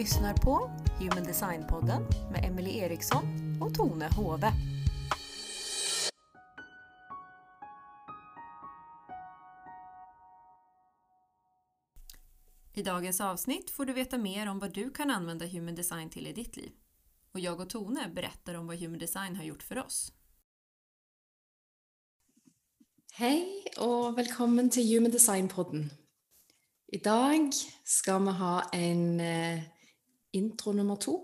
lyssnar på Human Design-podden med Emily Eriksson och Tone Hove. I dagens avsnitt får du veta mer om vad du kan använda Human Design till i ditt liv. Och jag och Tone berättar om vad Human Design har gjort för oss. Hei og velkommen til Human Design-podden. I dag skal vi ha en eh, intro nummer to.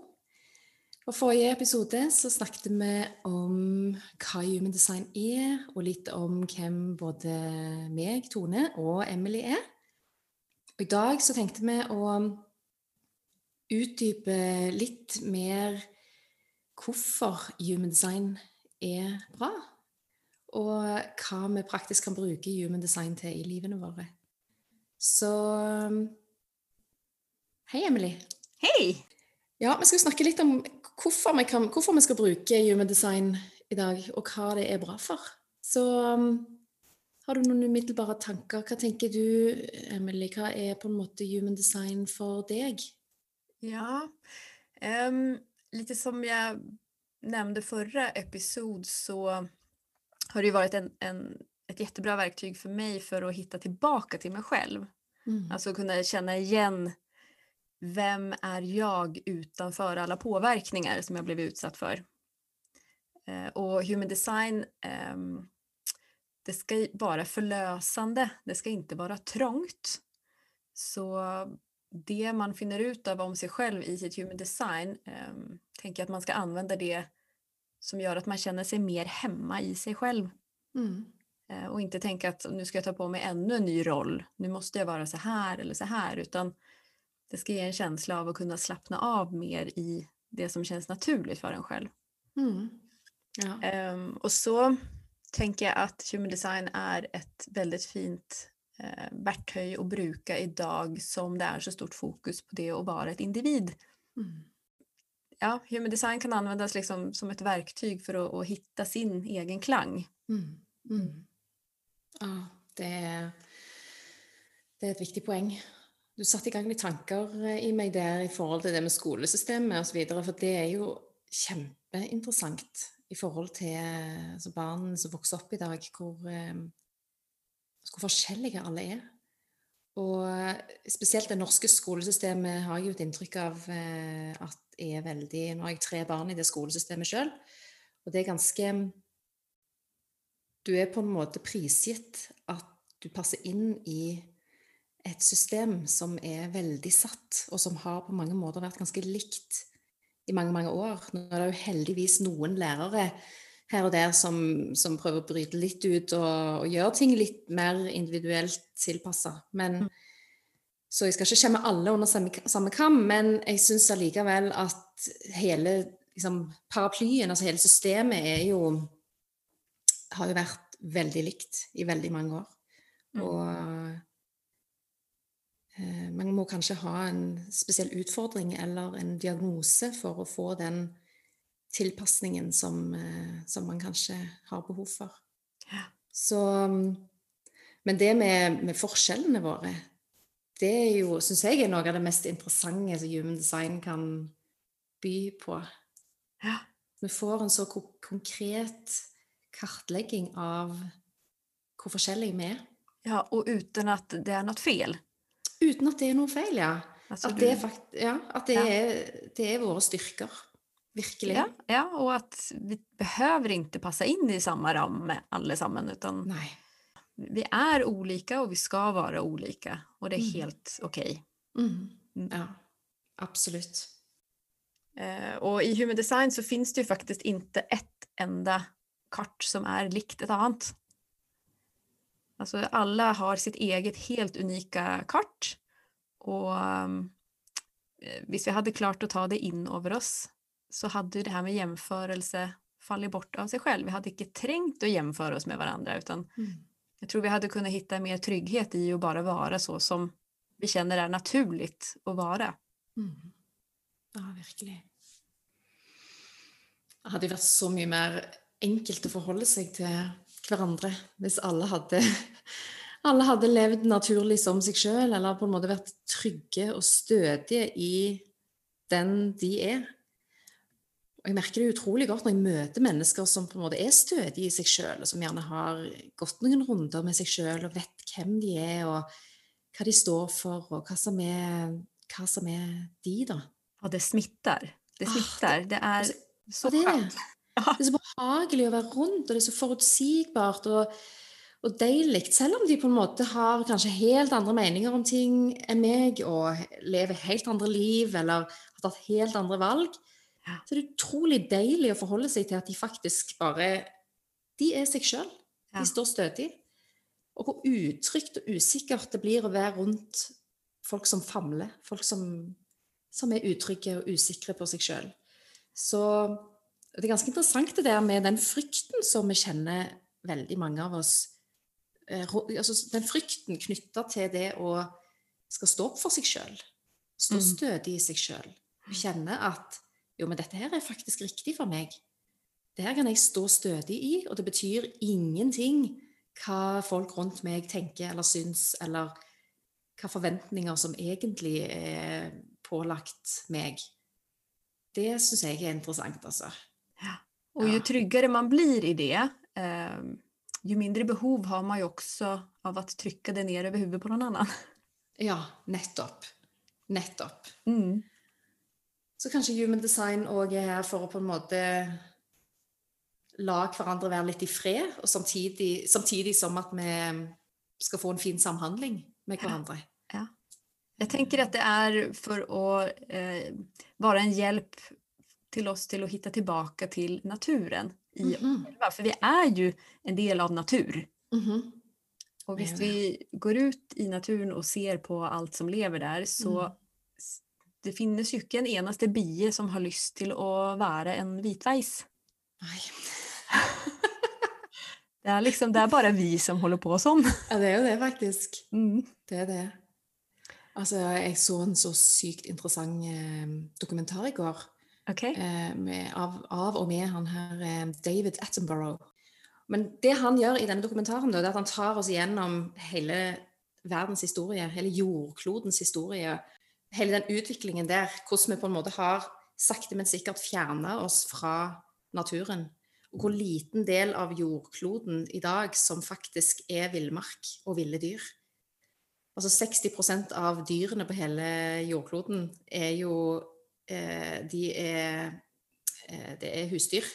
Og forrige episode så snakket vi om hva Human Design er, og litt om hvem både meg, Tone og Emily er. Og I dag så tenkte vi å utdype litt mer hvorfor Human Design er bra og hva vi praktisk kan bruke human design til i livene våre. Så Hei, Emily. Hej! Ja, Vi skal snakke litt om hvorfor vi, kan, hvorfor vi skal bruke human design i dag, og hva det er bra for. Så um, har du noen umiddelbare tanker? Hva tenker du, Emily? Hva er på en måte human design for deg? Ja, um, litt som jeg nevnte forrige episod så har det ju varit en, en, ett jättebra verktyg för mig för att hitta tillbaka till mig själv. Mm. Alltså kunna känna igen vem är jag utanför alla påverkningar som jag blev utsatt för. Eh, och human design, ehm, det ska vara förlösande, det ska inte vara trångt. Så det man finner ut av om sig själv i sitt human design ehm, tänker jag att man ska använda det som gör att man känner sig mer hemma i sig själv. Mm. Eh, Och inte tänka att nu ska jag ta på mig ännu en ny roll. Nu måste jag vara så här eller så här. Utan det ska ge en känsla av att kunna slappna av mer i det som känns naturligt för en själv. Mm. Ja. Um, och så tänker jag att human design är ett väldigt fint uh, verktyg att bruka idag som det är så stort fokus på det att vara ett individ. Mm. Ja, human design kan användas liksom som ett verktyg för att, att hitta sin egen klang. Mm. Mm. Ja, det er, det är et viktig poeng. Du satte i gang litt tanker eh, i meg der i forhold til det med skolesystemet osv. For det er jo kjempeinteressant i forhold til altså barn som vokser opp i dag, hvor, eh, hvor forskjellige alle er. Og eh, spesielt det norske skolesystemet har jeg jo et inntrykk av eh, at er veldig Nå har jeg tre barn i det skolesystemet sjøl, og det er ganske Du er på en måte prisgitt at du passer inn i et system som er veldig satt, og som har på mange måter vært ganske likt i mange, mange år. Nå er det jo heldigvis noen lærere her og der som, som prøver å bryte litt ut og, og gjøre ting litt mer individuelt tilpassa. Men så jeg skal ikke skjemme alle under samme, samme kam, men jeg syns allikevel at hele liksom, paraplyen, altså hele systemet, er jo har jo vært veldig likt i veldig mange år. Mm. Og man må kanskje ha en spesiell utfordring eller en diagnose for å få den tilpasningen som, eh, som man kanskje har behov for. Ja. Så mm, Men det med, med forskjellene våre, det er jo, syns jeg, er noe av det mest interessante som human design kan by på. Ja. Vi får en så konkret kartlegging av hvor forskjellige vi er. Ja, og uten at det er noe fel. Uten at det er noe feil, ja. At det, er fakt ja, at det, Ja. er, det er våre styrker. Virkelig. Ja, ja, og at vi behøver ikke passe inn i samme ram med allesammen utan Nei. vi er ulike, og vi skal være ulike. Og det är Mm. helt ok. Mm. Mm. Ja, absolutt. Uh, og i human design så fins det jo faktisk ikke ett enda kart som er likt et annat. Alltså alla har sitt eget helt unika kart och um, eh, hvis vi hadde klart å ta det in over oss så hadde det her med jämförelse fallit bort av seg selv. Vi hadde ikke trengt å jämföra oss med hverandre. utan Mm. jag tror vi hadde kunnet hitta mer trygghet i å bare være så som vi kjenner er naturligt å være. Mm. Ja, virkelig. Det hadde vært så mye mer enkelt å forholde seg til hverandre hvis alle hadde, alle hadde levd naturlig som seg sjøl, eller på en måte vært trygge og stødige i den de er. Og jeg merker det utrolig godt når jeg møter mennesker som på en måte er stødige i seg sjøl, og som gjerne har gått noen runder med seg sjøl og vet hvem de er, og hva de står for, og hva som er, hva som er de, da. Og det smitter. Det Ah, det, Det er altså, så Og det er så behagelig å være rundt, og det er så forutsigbart og, og deilig. Selv om de på en måte har kanskje helt andre meninger om ting enn meg, og lever helt andre liv, eller har tatt helt andre valg, så er det utrolig deilig å forholde seg til at de faktisk bare De er seg sjøl. De står stødig. Og hvor utrygt og usikkert det blir å være rundt folk som famler. Folk som, som er utrygge og usikre på seg sjøl. Så det er ganske interessant det der med den frykten som vi kjenner veldig mange av oss. eh, Altså den frykten knytta til det å skal stå opp for seg sjøl. Stå Mm. stødig i seg sjøl. Kjenne at jo, men dette her er faktisk riktig for meg. Det her kan jeg stå stødig i, og det betyr ingenting hva folk rundt meg tenker eller syns, eller hva forventninger som egentlig er pålagt meg. Det syns jeg er interessant, altså. Och ju Ja. tryggare man blir i det, eh, ju mindre behov har man ju också av att trycka det ner över huvudet på någon annan. Ja, nettopp. Nettopp. Mm. Så kanskje human design òg er her for å på en måte la hverandre være litt i fred, og samtidig, samtidig som at vi skal få en fin samhandling med hverandre. Jag tänker att det är för att eh, vara en hjälp till oss till att hitta tillbaka till naturen i oss Mhm. själva. För vi är ju en del av natur. Mhm. Och Vi visst vi går ut i naturen och ser på allt som lever där så Mm. det finnes ju ikke en eneste bie som har lyst til å være en hvitveis. Nei. Det er liksom, det er bare vi som holder på sånn. Ja, det er jo det, faktisk. Mm. Det er det. Altså, jeg så en så sykt interessant eh, dokumentar i går. Ok. eh, med, av, av og med han her eh, David Attenborough. Men det han gjør i denne dokumentaren, da, det er at han tar oss gjennom hele verdens historie, hele jordklodens historie, hele den utviklingen der, hvordan vi på en måte har sakte, men sikkert fjerna oss fra naturen. Og hvor liten del av jordkloden i dag som faktisk er villmark og ville dyr. Altså 60% av dyrene på hele jordkloden er jo De er eh, Det er husdyr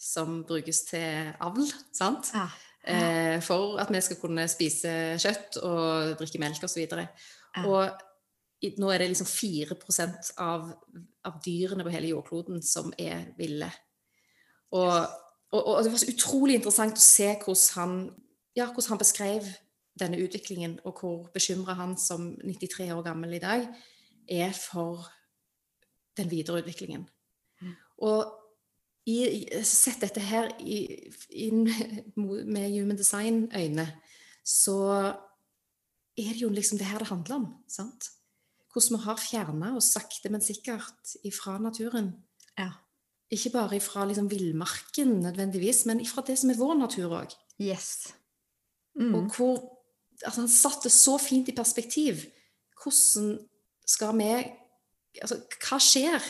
som brukes til avl, sant? Ja. Eh, for at vi skal kunne spise kjøtt og drikke melk osv. Ja. Og nå er det liksom 4% av, av dyrene på hele jordkloden som er ville. Og, og, og det var så utrolig interessant å se hvordan han, ja, hvordan han beskrev denne utviklingen, og hvor bekymra han som 93 år gammel i dag er for den videre utviklingen. Mm. Og i, sett dette her i, inn med human design-øyne, så er det jo liksom det her det handler om. sant? Hvordan vi har fjerna oss sakte, men sikkert ifra naturen. ja. Ikke bare ifra liksom villmarken nødvendigvis, men ifra det som er vår natur òg. Yes. Og Mm. hvor altså Han satte så fint i perspektiv. Hvordan skal vi altså, Hva skjer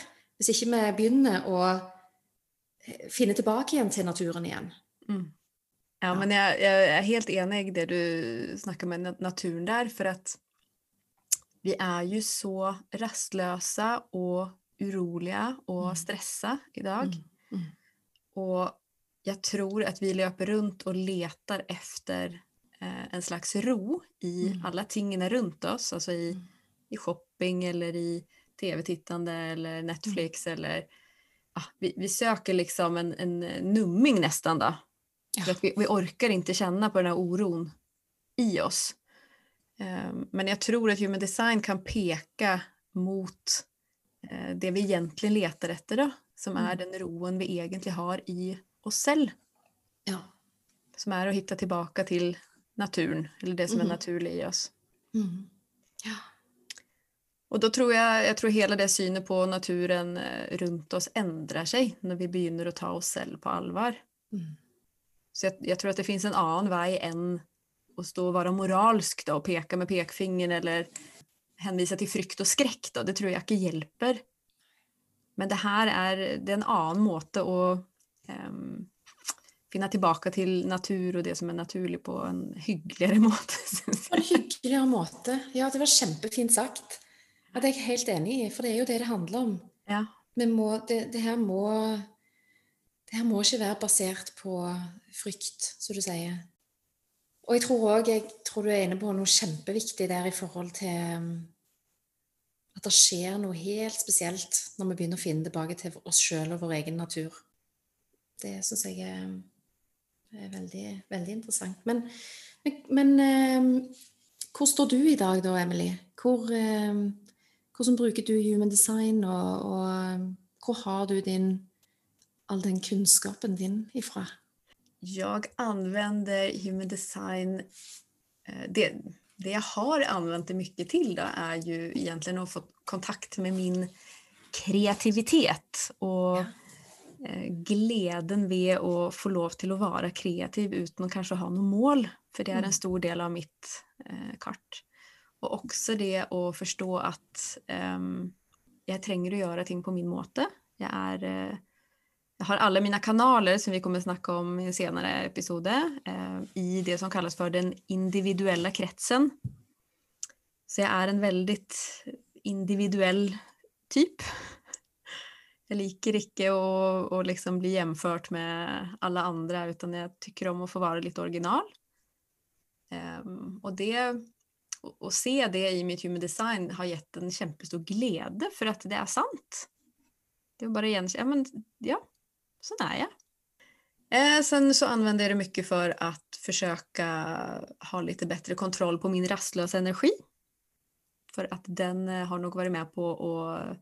hvis ikke vi begynner å eh, finne tilbake igjen til naturen igjen? Mm. Ja, men jeg, jeg er helt enig i det du snakker med naturen der, for at vi er jo så rastløse og urolige og Mm. stressa i dag. Mm, mm. Og jeg tror at vi løper rundt og leter efter eh, en slags ro i Mm. alle tingene rundt oss, altså i, Mm. i shopping eller i tv-tittande eller Netflix eller ja, vi, vi söker liksom en, en numming nästan då. Ja. För att vi, vi orkar inte känna på den här oron i oss. Um, men jag tror att human design kan peka mot uh, det vi egentligen letar efter då, som är Mm. den roen vi egentligen har i oss selv. Ja. Som är att hitta tillbaka till naturen, eller det som mm. är naturligt i oss. Mm. ja. Og da tror jeg, jeg tror hele det synet på naturen eh, rundt oss endrer seg når vi begynner å ta oss selv på alvor. Mm. Så jeg, jeg tror at det finnes en annen vei enn å stå og være moralsk da, og peke med pekefingeren eller henvise til frykt og skrekk. Da. Det tror jeg ikke hjelper. men det her er, det er en annen måte å um, finne tilbake til natur og det som er naturlig på en hyggeligere måte. På en hyggeligere måte. Ja, det var kjempefint sagt. Ja, det er jeg helt enig i, for det er jo det det handler om. Ja. Må, det, det, her må, det her må ikke være basert på frykt, som du sier. Og jeg tror òg jeg tror du er inne på noe kjempeviktig der i forhold til um, at det skjer noe helt spesielt når vi begynner å finne tilbake til oss sjøl og vår egen natur. Det syns jeg er, er, veldig, veldig interessant. Men, men, men um, hvor står du i dag da, Emily? Hvor, um, hvordan bruker du human design, og, og hvor har du din, all den kunnskapen din ifra? Jag använder human design, eh, det, det jag har använt det mycket till då är ju egentligen att få kontakt med min kreativitet och ja. Eh, gleden ved å få lov til å være kreativ uten å kanskje ha noe mål, for det er en mm. stor del av mitt eh, kart. Og også det å forstå at um, jeg trenger å gjøre ting på min måte. Jeg er uh, jeg har alle mine kanaler som vi kommer snakke om i en senere episode, uh, i det som kalles for den individuelle kretsen. Så jeg er en veldig individuell type. Jeg liker ikke å, å liksom bli hjemført med alle andre, utan jeg tykker om å få være litt original. Um, og det å se det i mitt human design har gitt en kjempestor glede, for at det er sant. Det er bare gjenkjenne ja, men, ja, sånn er jeg. Eh, sen så använder jag det mycket för att försöka ha lite bättre kontroll på min rastlösa energi. För att den eh, har nog varit med på att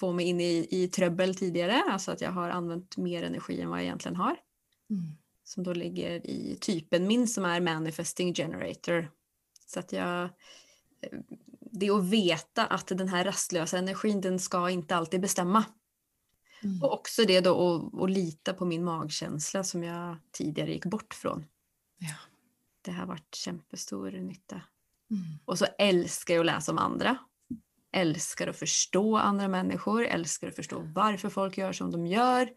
få mig in i, i trøbbel tidligere. alltså att jag har använt mer energi enn hva jeg egentlig har. Mm. Som da ligger i typen min som er manifesting generator. Så att jag eh, det å veta at den här rastlösa energin den ska inte alltid bestämma. Mm. Och också det då att, att lita på min magkänsla som jag tidigare gick bort från. Ja. Det har varit kjempestor nytta. Mm. Och så älskar jag att läsa om andra. Älskar att förstå andra människor, älskar att förstå varför folk gör som de gör.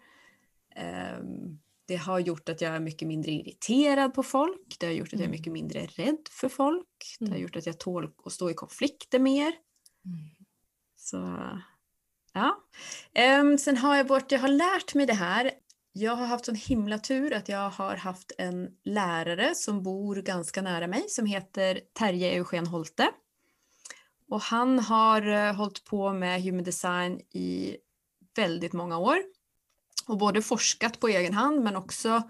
Um, det har gjort at jag är mycket mindre irriterad på folk. Det har gjort att jag är mye mycket mindre rädd för folk. Det har mm. gjort att jag tål att stå i konflikter mer. Mm. Så ja. Um, sen har jag bort, jag har lärt mig det här. Jag har haft sån himla tur att jag har haft en lärare som bor ganska nära mig som heter Terje Eugen Holte. Och han har uh, hållit på med human design i väldigt många år och både forskat på egen hand men också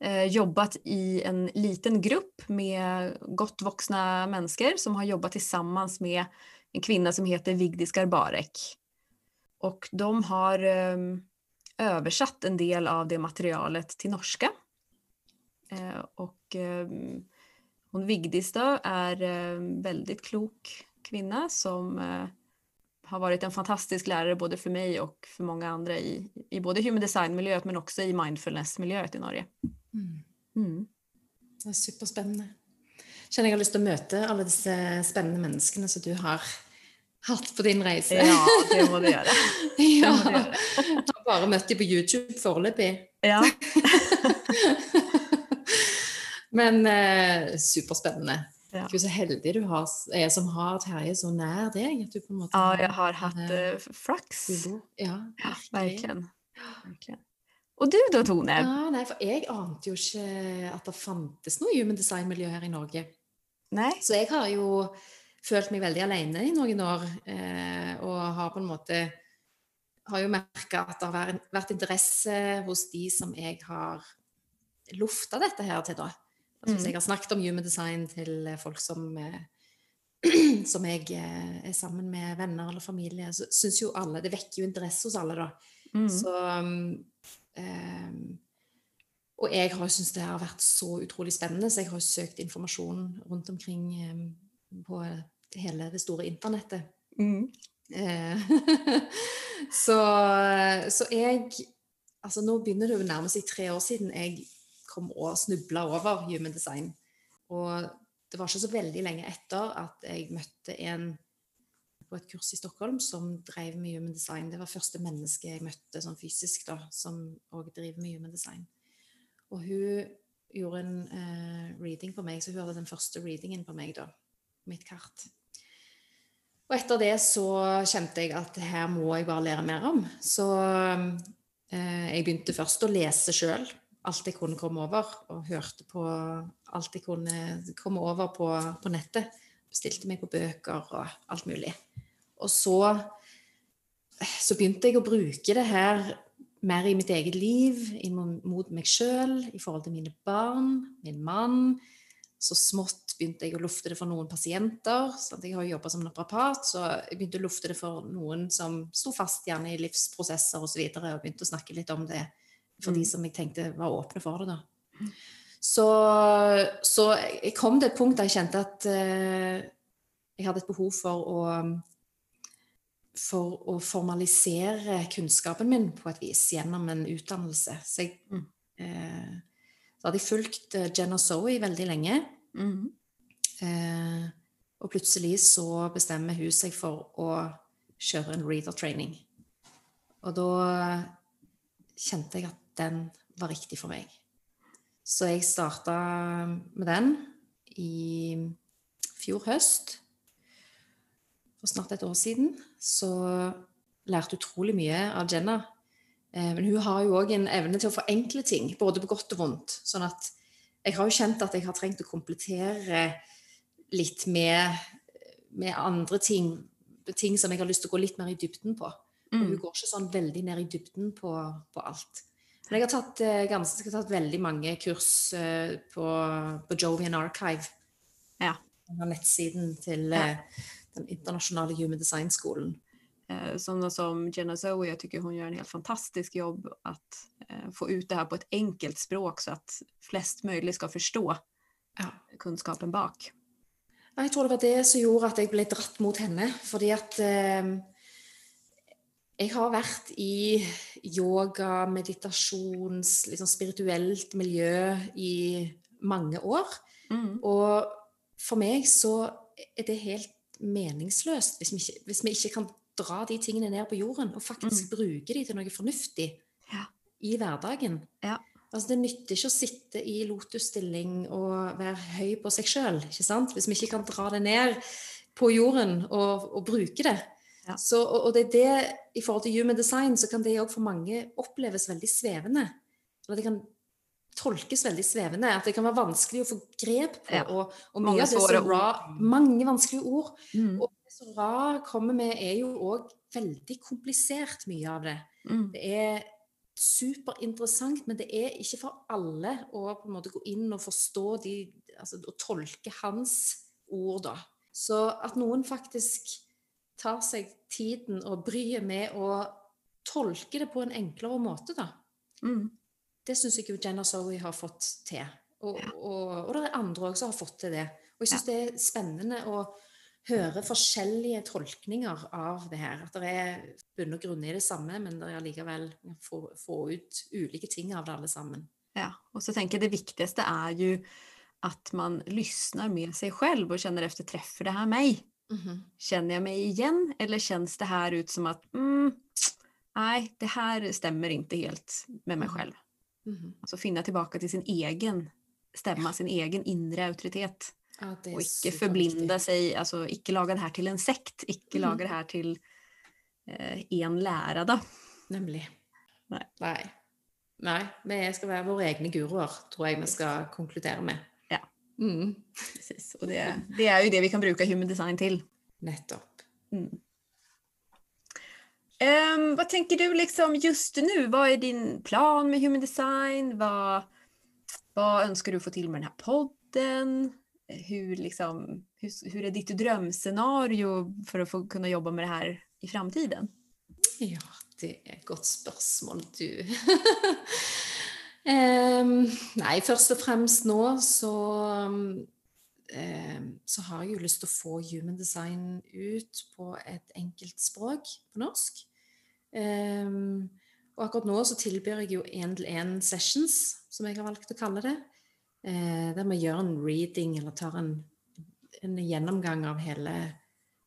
eh, jobbat i en liten grupp med gott vuxna människor som har jobbat tillsammans med en kvinna som heter Vigdis Garbarek. Och de har eh, översatt en del av det materialet till norska. Eh, och eh, hon Vigdis då är eh, väldigt klok kvinna som eh, har varit en fantastisk lärare både för mig och för många andra i, i både human design-miljøet, men også i mindfulness-miljøet i Norge. Mm. Mm. Det er superspennende. Kjenner jeg har lyst til å møte alle disse spennende menneskene som du har hatt på din reise. Ja, det må du gjøre. ja. Jeg har bare møtt dem på YouTube foreløpig. Ja. Men eh, superspennende. Ja. Gud, så heldig du har, er som har Terje så nær deg. At du på en måte ja, jeg har hatt uh, flaks. Ja, ja virkelig. Og du da, Tone? Ja, nei, for jeg ante jo ikke at det fantes noe human design-miljø her i Norge. Nei. Så jeg har jo følt meg veldig alene i noen år, eh, og har på en måte har jo merka at det har vært interesse hos de som jeg har lufta dette her til, da. Altså, hvis mm. jeg har snakket om human design til eh, folk som, eh, som jeg eh, er sammen med venner eller familie, så syns jo alle Det vekker jo interesse hos alle, da. Mm. Så um, Og jeg har syntes det har vært så utrolig spennende, så jeg har søkt informasjon rundt omkring um, på hele det store internettet. Mm. så, så jeg Altså, nå begynner det å nærme seg tre år siden jeg kom og snubla over human design. Og det var ikke så veldig lenge etter at jeg møtte en på et kurs i Stockholm som drev med human design. Det var første menneske jeg møtte sånn fysisk, da, som òg driver med human design. Og hun gjorde en uh, reading på meg, så hun hadde den første readingen på meg, da. Mitt kart. Og etter det så kjente jeg at her må jeg bare lære mer om. Så uh, jeg begynte først å lese sjøl alt jeg kunne komme over, og hørte på alt jeg kunne komme over på, på nettet. Bestilte meg på bøker og alt mulig. Og så, så begynte jeg å bruke det her mer i mitt eget liv, mot meg sjøl, i forhold til mine barn, min mann. Så smått begynte jeg å lufte det for noen pasienter. Sant? Jeg har jobba som naprapat, så jeg begynte å lufte det for noen som sto fast gjerne i livsprosesser osv., og, så videre, og begynte å snakke litt om det for mm. de som jeg tenkte var åpne for det. da. Så, så, jeg kom til et punkt der jeg kjente at uh, jeg hadde et behov for å for å formalisere kunnskapen min på et vis gjennom en utdannelse. Så, jeg, mm. eh, så hadde jeg fulgt Jen Jenna Zoe veldig lenge. Mm. Eh, og plutselig så bestemmer hun seg for å kjøre en reader training. Og da kjente jeg at den var riktig for meg. Så jeg starta med den i fjor høst. For snart et år siden. Så lærte utrolig mye av Jenna. Eh, men hun har jo òg en evne til å forenkle ting, både på godt og vondt. Sånn at jeg har jo kjent at jeg har trengt å komplettere litt med, med andre ting. Ting som jeg har lyst til å gå litt mer i dybden på. Mm. Og hun går ikke sånn veldig ned i dybden på, på alt. Men jeg har tatt, eh, ganske, tatt veldig mange kurs eh, på, på Jovian Archive. Ja. Nettsiden til ja. Eh, den internasjonale Human Design-skolen. Sånne som Jenna Zoe, jeg tycker hun gjør en helt fantastisk jobb att få ut det her på et enkelt språk så at flest mulig skal forstå ja. kunnskapen bak. Jeg tror det var det som gjorde at jeg ble dratt mot henne. Fordi at eh, jeg har vært i yoga, meditasjons, liksom spirituelt miljø i mange år. Mm. Og for meg så er det helt meningsløst hvis vi, ikke, hvis vi, ikke, kan dra de tingene ned på jorden og faktisk mm. bruke de til noe fornuftig ja. i hverdagen. Ja. Altså, det nytter ikke å sitte i lotusstilling og være høy på seg sjøl, hvis vi ikke kan dra det ned på jorden og, og bruke det. Ja. Så, og, og, det er det, I forhold til human design så kan det òg for mange oppleves veldig svevende. Eller det kan tolkes veldig svevende. At det kan være vanskelig å få grep på. Ja. Og, og, mye av det som Ra Mange vanskelige ord. Mm. Og det som Ra kommer med, er jo òg veldig komplisert, mye av det. Mm. Det er superinteressant, men det er ikke for alle å på en måte gå inn og forstå de altså, Å tolke hans ord, da. Så at noen faktisk tar seg tiden og bryet med å tolke det på en enklere måte, da. Mm. Det syns jeg jo Jenna Zoe har fått til. Og, ja. og, og, det er andre òg som har fått til det. Og jeg syns ja. det er spennende å høre forskjellige tolkninger av det her. At det er bunn og grunn i det samme, men det er allikevel få, få ut ulike ting av det alle sammen. Ja, og så tenker jeg det viktigste er jo at man lyssnar med seg selv og kjenner efter treffer det her meg. Mm. jeg meg igjen igen eller kjennes det her ut som at mm, nej, det her stemmer ikke helt med mig mm. -hmm. Mm. finne tilbake til sin egen stemme, sin egen inre autoritet. Ja, og ikke forblinde seg, altså ikke lage det her til en sekt, ikke mm. lage det her til én eh, lære, da. Nemlig. Nei. Nei. Nei. Vi skal være våre egne guruer, tror jeg vi skal konkludere med. Mm. Precis. Och det, det, är ju det vi kan bruka human design til. Nettopp. Mm. Um, vad tänker du liksom just nu? Vad är din plan med human design? Vad, vad önskar du få till med den här podden? Hur, liksom, hur, hur är ditt drömscenario för att få kunna jobba med det här i framtiden? Ja, det er et godt spørsmål, du. Um, nei, først og fremst nå så um, så har jeg jo lyst til å få human design ut på et enkelt språk på norsk. Um, og akkurat nå så tilbyr jeg jo én-til-én sessions, som jeg har valgt å kalle det. Uh, der vi gjør en reading eller tar en, en gjennomgang av hele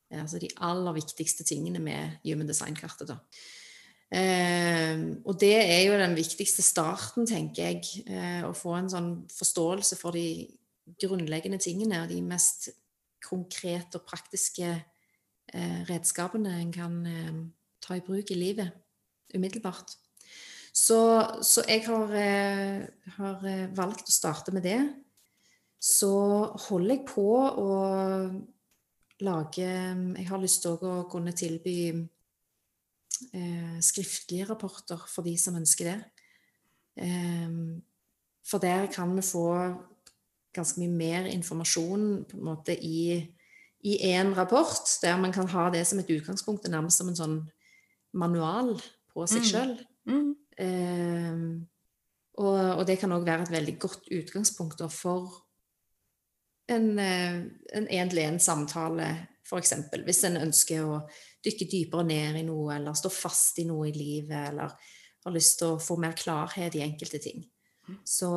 Altså de aller viktigste tingene med Human Design-kartet. da. Eh, og det er jo den viktigste starten, tenker jeg. Eh, å få en sånn forståelse for de grunnleggende tingene og de mest konkrete og praktiske eh, redskapene en kan eh, ta i bruk i livet umiddelbart. Så, så jeg har, har, valgt å starte med det. Så holder jeg på å lage Jeg har lyst til å kunne tilby eh, skriftlige rapporter for de som ønsker det. Eh, for der kan vi få ganske mye mer informasjon på en måte i én rapport, der man kan ha det som et utgangspunkt, nærmest som en sånn manual på seg Mm. sjøl. Mm. Eh, og, og det kan òg være et veldig godt utgangspunkt for en eh, en én-til-én-samtale, f.eks. Hvis en ønsker å dykke dypere ned i noe, eller stå fast i noe i livet, eller har lyst til å få mer klarhet i enkelte ting. Mm. Så,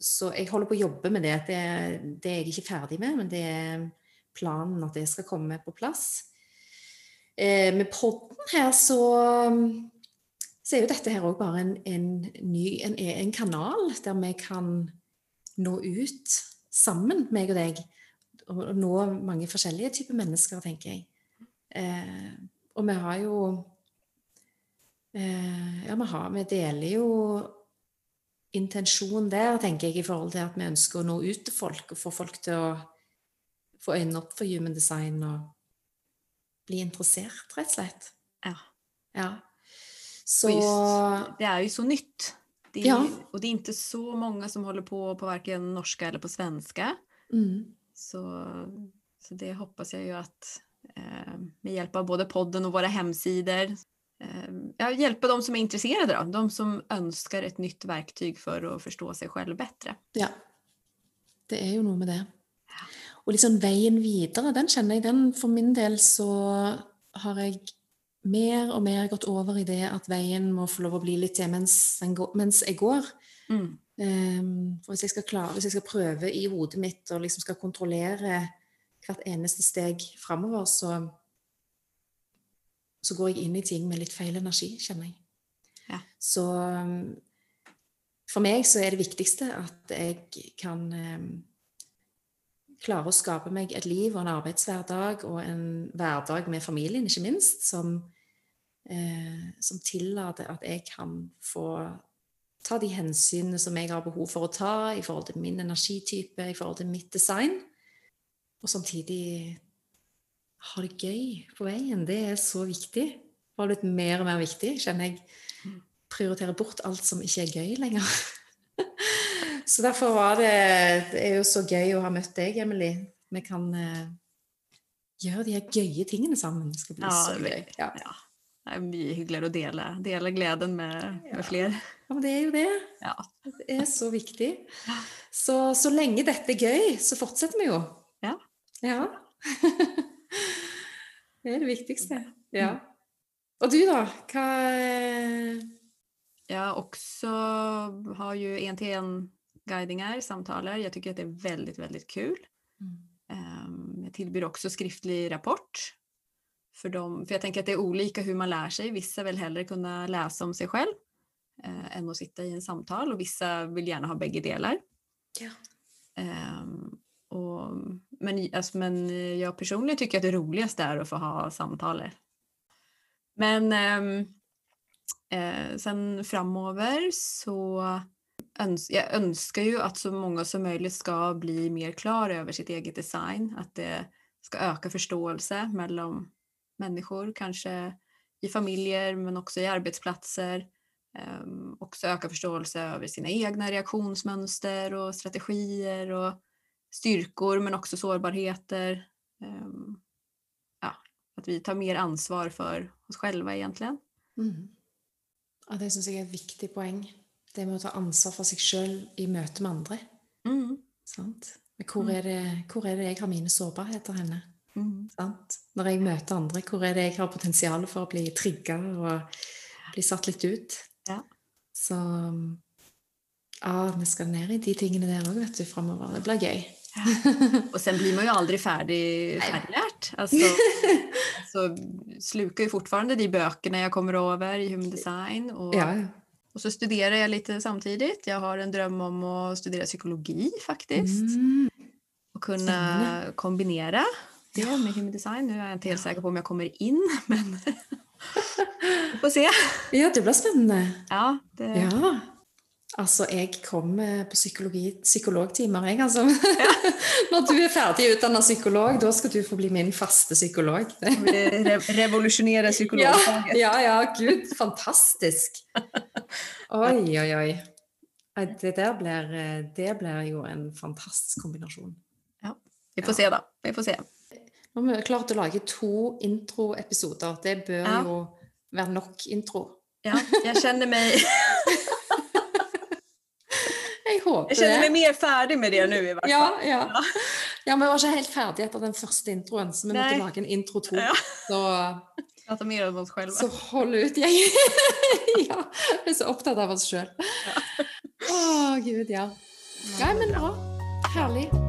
så jeg holder på å jobbe med det. Det, det er jeg ikke ferdig med, men det er planen at det skal komme på plass. Eh, med podden her så så er jo dette her òg bare en, en ny en, en kanal der vi kan nå ut sammen, meg og deg. Og og nå mange forskjellige typer mennesker, tenker jeg. Eh, og vi har jo eh, Ja, vi, har, vi deler jo intensjon der, tenker jeg, i forhold til at vi ønsker å nå ut til folk og få folk til å få øynene opp for human design og bli interessert, rett og slett. Ja. Ja. Så just- Det er jo så nytt. Det Ja. Och det är inte så många som håller på på varken norska eller på svenska. mm, Så, så det hoppas jag ju att eh, med hjälp av både podden och våra hemsidor eh, ja, hjälpa de som er intresserade, då, de som ønsker et nytt verktyg for å forstå seg selv bedre. Ja. Det er jo noe med det. Og liksom veien videre, den kjenner jeg den For min del så har jeg mer og mer gått over i det at veien må få lov å bli litt til mens, mens jeg går. Mm. Ehm, for hvis jeg skal klare, hvis jeg skal prøve i hodet mitt og liksom skal kontrollere hvert eneste steg framover, så, så går jeg inn i ting med litt feil energi, kjenner jeg. Ja. Så um, for meg så er det viktigste at jeg kan um, klare å skape meg et liv og en arbeidshverdag og en hverdag med familien, ikke minst, som, eh, som tillater at jeg kan få ta de hensynene som jeg har behov for å ta i forhold til min energitype, i forhold til mitt design, og samtidig ha det gøy på veien. Det er så viktig. Det har blitt mer og mer viktig, kjenner jeg. Prioriterer bort alt som ikke er gøy lenger. Så derfor var det Det er jo så gøy å ha møtt deg, Emily. Vi kan eh, gjøre de her gøye tingene sammen. Det skal bli Ja, så gøy. Ja. Det er mye hyggeligere å dele, dele gleden med, Ja. med flere. ja, men det er jo det. Ja. Det er så viktig. Så, så lenge dette er gøy, så fortsetter vi jo. Ja. Ja. Det er det viktigste. Ja. Og du, da? Hva Jeg også har jo én-til-én-guidinger, samtaler. Jeg tycker det er veldig, veldig kul. Jeg tilbyr også skriftlig rapport. För, dem, för jag tänker att det är olika hur man lär sig. Vissa vill hellre kunna läsa om sig själv eh, än att sitta i en samtal och vissa vill gärna ha bägge delar. Ja. Eh, och, men, alltså, men jag personligen tycker att det roligaste är att få ha samtalet. Men ehm, eh, sen framöver så öns jag önskar ju att så många som möjligt ska bli mer klar över sitt eget design. Att det ska öka förståelse mellan människor, kanske i familjer men också i arbetsplatser. Um, också öka förståelse över sina egna reaktionsmönster och strategier och styrkor men också sårbarheter. Ehm, ja, att vi tar mer ansvar för oss själva egentligen. Mm. Ja, det syns jeg er et viktig poeng. Det med å ta ansvar for seg sjøl i møte med andre. Mm. Sant? Men hvor, er det, hvor er det jeg har mine sårbarheter henne? Mm. Sant? Når jeg møter andre, hvor er det jeg har potensial for å bli trigga og bli satt litt ut? Ja. Så ja, vi skal ned i de tingene der òg, vet du, framover. Det blir gøy. og sen blir man jo aldri ferdig ferdiglært. Altså, så sluker jo fortfarande de bøkene jeg kommer over i human design. Og, Ja, och så studerer jeg litt samtidig. Jeg har en drøm om å studere psykologi faktisk. Mm. kunne kunna Spännande. Det Ja. med human design. Nå er jeg ikke helt sikker på om jeg kommer inn, men vi får se. ja, det blir spennende. Ja, det, Ja. Altså, jeg kommer på psykologtimer, jeg, altså. Når du er ferdig utdannet psykolog, da skal du få bli min faste psykolog. re revolusjonere Ja, psykologfaget. ja, ja, gud, fantastisk. Oi, oi, oi. Det der blir, eh, det blir jo en fantastisk kombinasjon. Ja. Vi får se da. Vi får se. Nå har vi klart å lage to introepisoder. Det bør Ja. jo være nok intro. Ja, jeg kjenner meg Jeg håper det. Jeg kjenner meg mer ferdig med det nå, i hvert fall. Ja, ja. ja, vi var ikke helt ferdig etter den første introen, så vi Nei. måtte lage en intro to. Ja. Så, så hold ut, gjengen. ja, vi er så opptatt av oss sjøl. Å, gud, ja. Ja, men bra. Herlig.